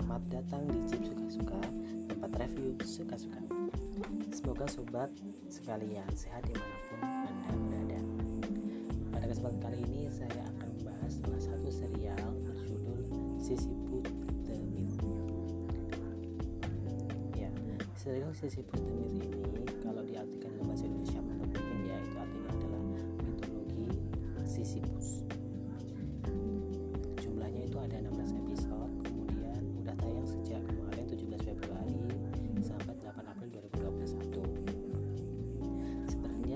Selamat datang di Jeep Suka-Suka Tempat review suka-suka. Semoga sobat sekalian sehat di mana pun Anda berada. Pada kesempatan kali ini saya akan membahas salah satu serial berjudul Sisiput The Myth Ya, serial Sisiput The Myth ini kalau diartikan dalam bahasa Indonesia menurut ya itu artinya adalah mitologi Sisyphus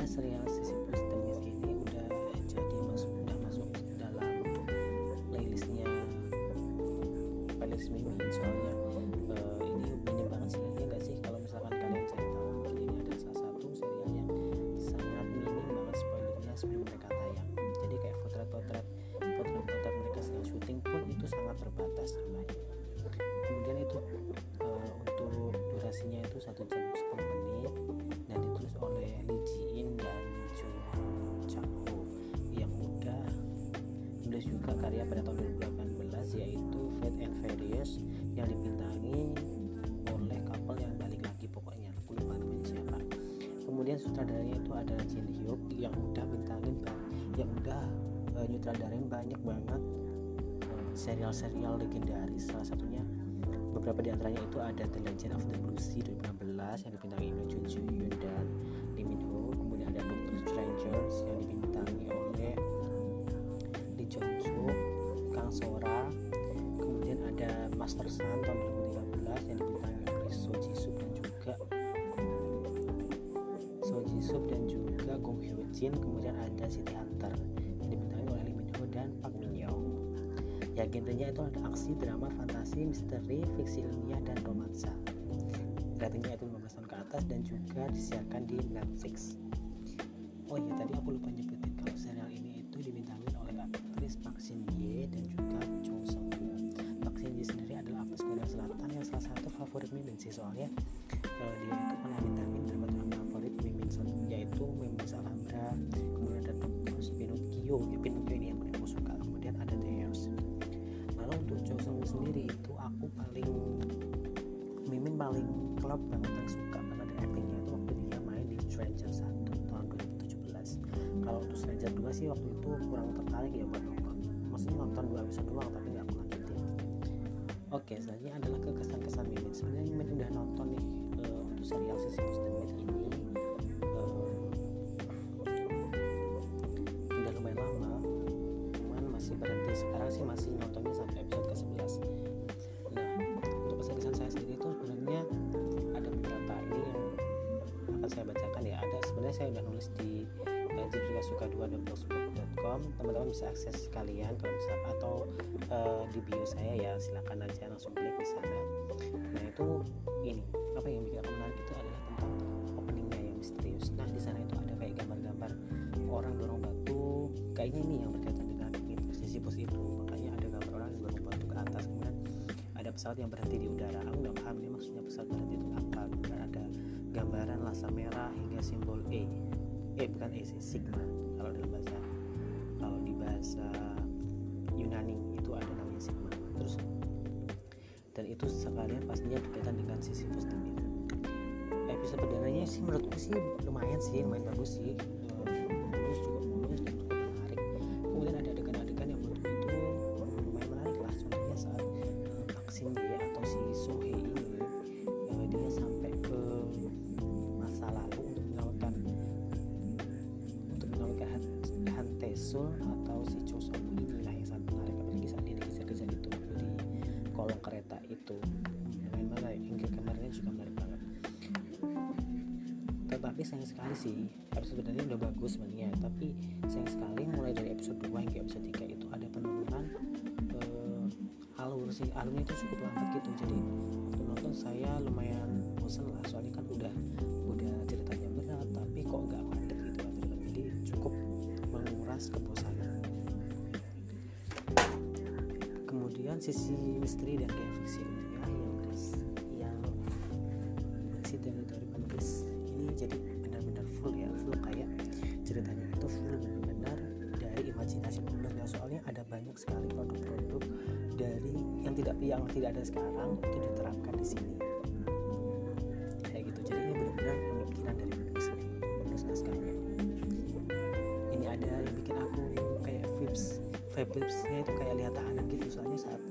serial Sisyphus The Myth ini udah jadi masuk udah masuk dalam playlistnya playlist Mimin soalnya yang dibintangi oleh couple yang balik lagi pokoknya aku lupa siapa. Kemudian sutradaranya itu ada Jin Hyuk yang udah bintangin yang udah uh, nyutradarain banyak banget. Serial-serial legendaris salah satunya beberapa di antaranya itu ada The Legend of the Blue Sea 2016 yang dibintangi oleh Jun Joo Hyun dan Lee Min Ho. Kemudian ada Doctor Strangers yang dibintangi oleh Master Sun tahun 2013 yang dibintangi oleh So Ji Suk dan juga So Ji Suk dan juga Gong Hyo Jin. Kemudian ada City Hunter yang dibintangi oleh Lee Min Ho dan Park Min Young ya genrenya itu ada aksi drama fantasi misteri fiksi ilmiah dan romansa. Ratingnya itu 15 tahun ke atas dan juga disiarkan di Netflix. Oh iya tadi aku lupa nyebutin kalau serial ini itu dibintangi oleh aktris Park Shin Ye dan juga Cho Sung Ye sendiri adalah aktris Korea Selatan yang salah satu favorit Mimin sih soalnya. Eh, dia itu pernah bintangin drama-drama favorit Mimin yaitu Mimin Alhambra kemudian ada Dr. Pinocchio ya Pinocchio ini yang paling aku suka kemudian ada The Heirs lalu untuk Woo sendiri itu aku paling Mimin paling klub banget dan suka karena ada actingnya itu waktu dia main di Stranger 1 tahun 2017 kalau untuk Stranger 2 sih waktu itu kurang tertarik ya buat nonton. Maksudnya nonton dua episode doang oke selanjutnya adalah kekesan-kesan Mimin. Sebenarnya Mimin udah nonton nih eh, untuk serial The Myth ini eh, udah lumayan lama. Cuman masih berhenti. Sekarang sih masih nontonnya sampai episode ke 11 nah untuk kesan-kesan saya sendiri itu sebenarnya ada beberapa ini yang akan saya bacakan ya. Ada sebenarnya saya udah nulis di uh, suka dua teman-teman bisa akses kalian kalau misal atau eh, di bio saya ya silakan aja langsung klik di sana. Nah itu ini apa yang bikin aku menarik itu adalah tentang openingnya yang misterius. Nah di sana itu ada kayak gambar-gambar orang dorong batu kayaknya ini yang berkaitan dengan Sisyphus itu makanya ada gambar orang yang dorong batu ke atas kemudian ada pesawat yang berhenti di udara. Aku nggak paham ini maksudnya pesawat berhenti itu apa. Kemudian ada gambaran laser merah hingga simbol E. Eh bukan E sih sigma kalau dalam bahasa bahasa Yunani itu ada namanya sigma. Terus dan itu sekalian pastinya berkaitan dengan Sisyphus Myth episode perdananya sih menurutku sih lumayan sih lumayan bagus sih itu menarik hingga kamarnya juga menarik banget. Tetapi sayang sekali sih episode sebenarnya udah bagus sebenarnya tapi sayang sekali mulai dari episode 2 hingga episode 3 itu ada penurunan eh, alur sih alurnya itu cukup lambat gitu. Jadi waktu nonton saya lumayan bosan sisi misteri dan kayak fiksi ilmiah yang yang berisi dari penulis ini jadi benar-benar full ya full kayak ceritanya itu full benar-benar dari imajinasi penulisnya soalnya ada banyak sekali produk-produk dari yang tidak yang tidak ada sekarang itu diterapkan di sini vibesnya itu kayak lihat tahanan gitu. Soalnya saat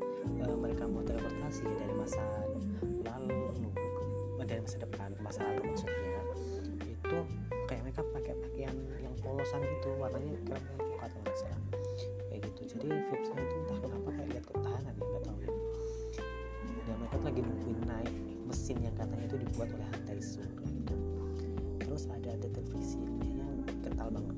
uh, mereka mau teleportasi dari masa lalu dari masa depan masa lalu maksudnya itu kayak mereka pakai pakaian yang polosan gitu warnanya keren coklat kalau kayak gitu. Jadi vibesnya itu entah kenapa kayak lihat ketahanan ya nggak tahu. Dan mereka lagi nungguin naik mesin yang katanya itu dibuat oleh Hantai Su gitu. Terus ada ada televisi yang kental banget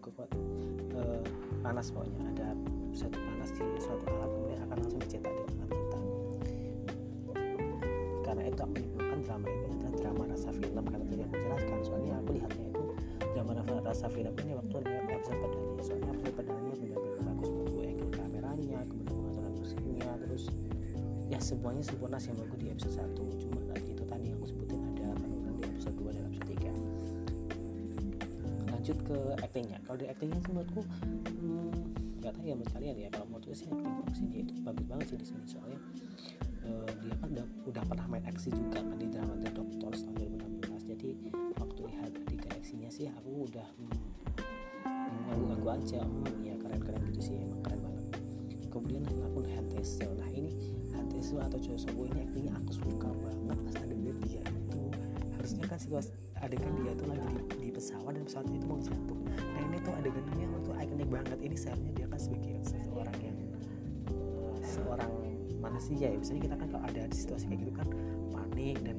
kekuatan uh, panas pokoknya. Ada suatu panas di suatu alat kemudian akan langsung dicetak di tangan kita. Karena itu aku menyebutkan drama ini adalah drama rasa film karena tadi aku jelaskan soalnya aku lihatnya itu drama rasa film ini waktu lihat episode perdana soalnya episode perdana benar-benar bagus menurutku angle kameranya kemudian pengaturan musiknya terus ya semuanya sempurna sih menurutku di episode 1 cuma itu lanjut ke actingnya. Kalau di actingnya sih menurutku hmm, gak tahu ya menurut kalian ya. Kalau menurutku sih acting Foxy dia itu bagus banget sih di sini. Soalnya uh, dia kan udah, udah pernah main aksi juga kan di drama The Doctors tahun 2016 jadi waktu lihat adegan aksinya sih aku udah hmm, nganggu-nganggu aja. Hmm, ya keren-keren gitu sih emang keren banget. Kemudian aku Hanteso nah ini Hanteso atau Chosobo ini aktingnya aku suka banget. Pas adegan dia itu harusnya kan sih adegan dia itu lagi di, di pesawat dan pesawat itu mau jatuh. Nah ini tuh adegannya tuh ikonik banget. Ini seharusnya dia kan sebagai seseorang yang uh, seorang manusia ya. Misalnya kita kan kalau ada di situasi kayak gitu kan panik dan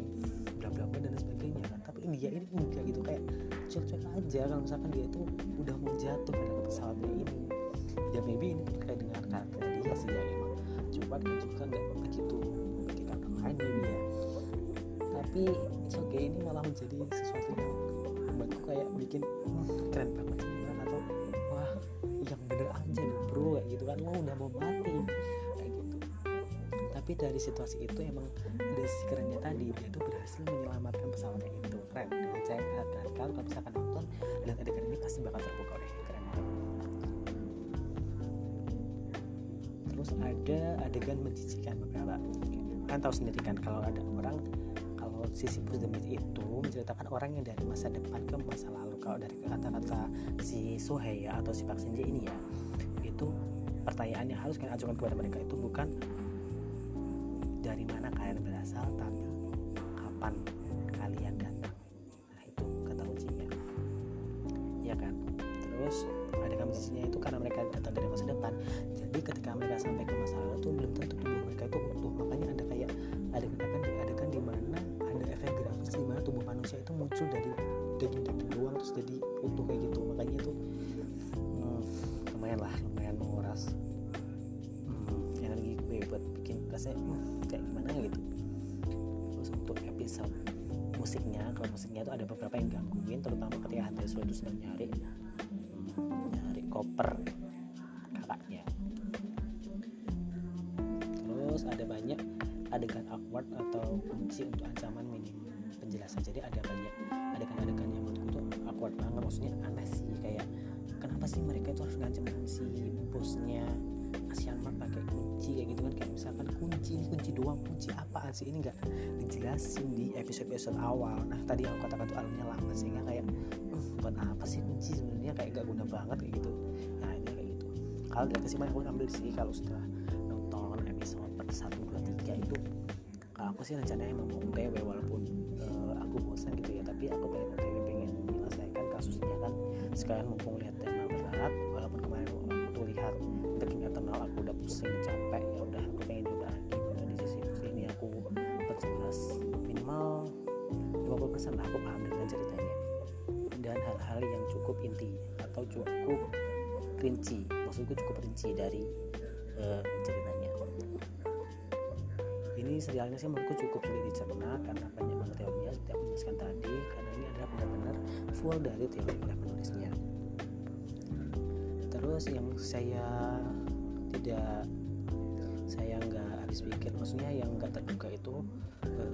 bla bla bla dan sebagainya kan. Tapi dia ini enggak gitu. Kayak cuek-cuek aja kalau misalkan dia itu udah mau jatuh pada pesawatnya ini. Ya maybe ini terkait dengan karakter dia sih ya. Emang cepat dan juga nggak begitu memiliki karakter lain ya. Tapi okay ini malah menjadi sesuatu yang membuatku kayak bikin keren banget sih atau wah yang bener aja nih bro kayak gitu kan. Lo udah mau mati kayak gitu. Tapi dari situasi itu emang ada si kerennya tadi dia tuh berhasil menyelamatkan pesawatnya itu keren dengan saya kan? Kalau misalkan nonton lihat adegan ini pasti bakal terbuka deh keren. Terus ada adegan menjijikan beberapa. Kan tahu sendiri kan kalau ada orang sisi Demit itu menceritakan orang yang dari masa depan ke masa lalu. Kalau dari kata-kata si Sohei ya atau si Park Shin ini ya itu pertanyaannya harus kalian ajukan kepada mereka itu bukan dari mana kalian berasal tapi kapan kalian datang. Nah itu kata kuncinya. Ya kan? Terus ada kuncinya itu karena mereka datang dari masa depan. Jadi ketika mereka sampai ke masa lalu tuh belum tentu tubuh mereka itu utuh. Makanya ada kayak ada adegan adegan di mana ada efek grafis di mana tubuh manusia itu muncul dari daging-daging doang terus jadi utuh kayak gitu. Makanya itu hmm, lumayan lah lumayan menguras hmm, energi gue buat bikin rasanya hmm, kayak gimana gitu. Terus untuk episode musiknya kalau musiknya itu ada beberapa yang gangguin terutama ketika Hantesu itu sedang nyari nyari koper kakaknya. Terus ada banyak adegan awkward atau kunci untuk penjelasan jadi ada banyak adegan-adegan yang menurutku tuh awkward banget. Maksudnya aneh sih kayak kenapa sih mereka itu harus ngancam si bosnya Asian Mark pakai kunci kayak gitu kan? Kayak misalkan kunci ini kunci doang kunci apaan sih? Ini nggak dijelasin di episode-episode awal. Nah tadi aku katakan tuh alurnya lama sehingga kayak buat apa sih kunci sebenarnya kayak gak guna banget? Kayak gitu. Nah ini kayak gitu. Kalau dari kesimpulan aku ambil sih kalau setelah nonton episode satu dua tiga itu aku sih rencananya mau OTW walaupun uh, aku bosan gitu ya tapi aku pengen OTW pengen menyelesaikan kasusnya kan. Sekarang mumpung lihat tema berat walaupun kemarin waktu lihat Breaking Eternal aku udah pusing capek ya udah aku pengen lagi. Untuk di sisi ini aku perjelas minimal 50% lah aku paham dengan ceritanya. Dan hal-hal yang cukup inti atau cukup rinci maksudku cukup rinci dari uh, ceritanya. Ini serialnya sih menurutku cukup sulit dicerna karena banyak banget aku jelaskan tadi karena ini adalah benar-benar full dari teori oleh penulisnya terus yang saya tidak saya nggak habis pikir maksudnya yang nggak terduga itu eh,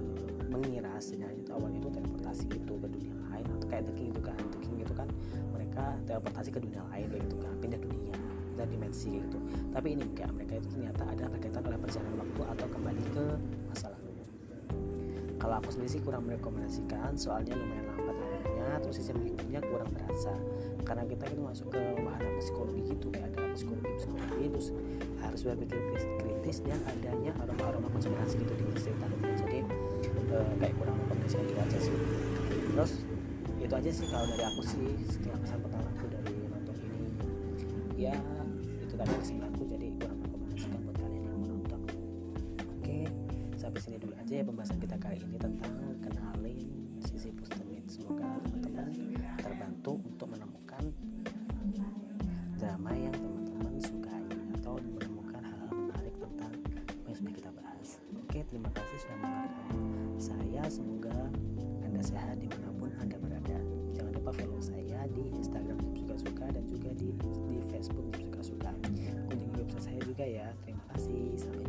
mengira sebenarnya itu awalnya itu teleportasi itu ke dunia lain atau kayak The itu kan The itu kan mereka teleportasi ke dunia lain gitu kan pindah dunia dan dimensi gitu. Tapi ini enggak mereka itu ternyata ada berkaitan oleh perjalanan waktu atau kembali kalau aku sendiri sih kurang merekomendasikan soalnya lumayan lambat alurnya terus sistem hidupnya kurang berasa. Karena kita itu masuk ke wahana psikologi gitu kayak ada psikologi psikologi terus harus berpikir kritis dan adanya aroma-aroma konspirasi gitu di cerita jadi uh, kayak kurang rekomendasikan itu aja sih. Terus itu aja sih kalau dari aku sih setelah pesan pertama aku dari nonton ini ya itu tadi kesimpulanku. Jadi sampai sini dulu aja ya pembahasan kita kali ini tentang kenalin sisi positif semoga teman-teman terbantu untuk menemukan drama yang teman-teman sukai atau menemukan hal-hal menarik tentang yang sudah kita bahas. Oke terima kasih sudah mendengarkan saya. Semoga anda sehat di mana pun anda berada. Jangan lupa follow saya di Instagram suka-suka dan juga di di Facebook suka-suka kunjungi website saya juga ya. Terima kasih. Sampai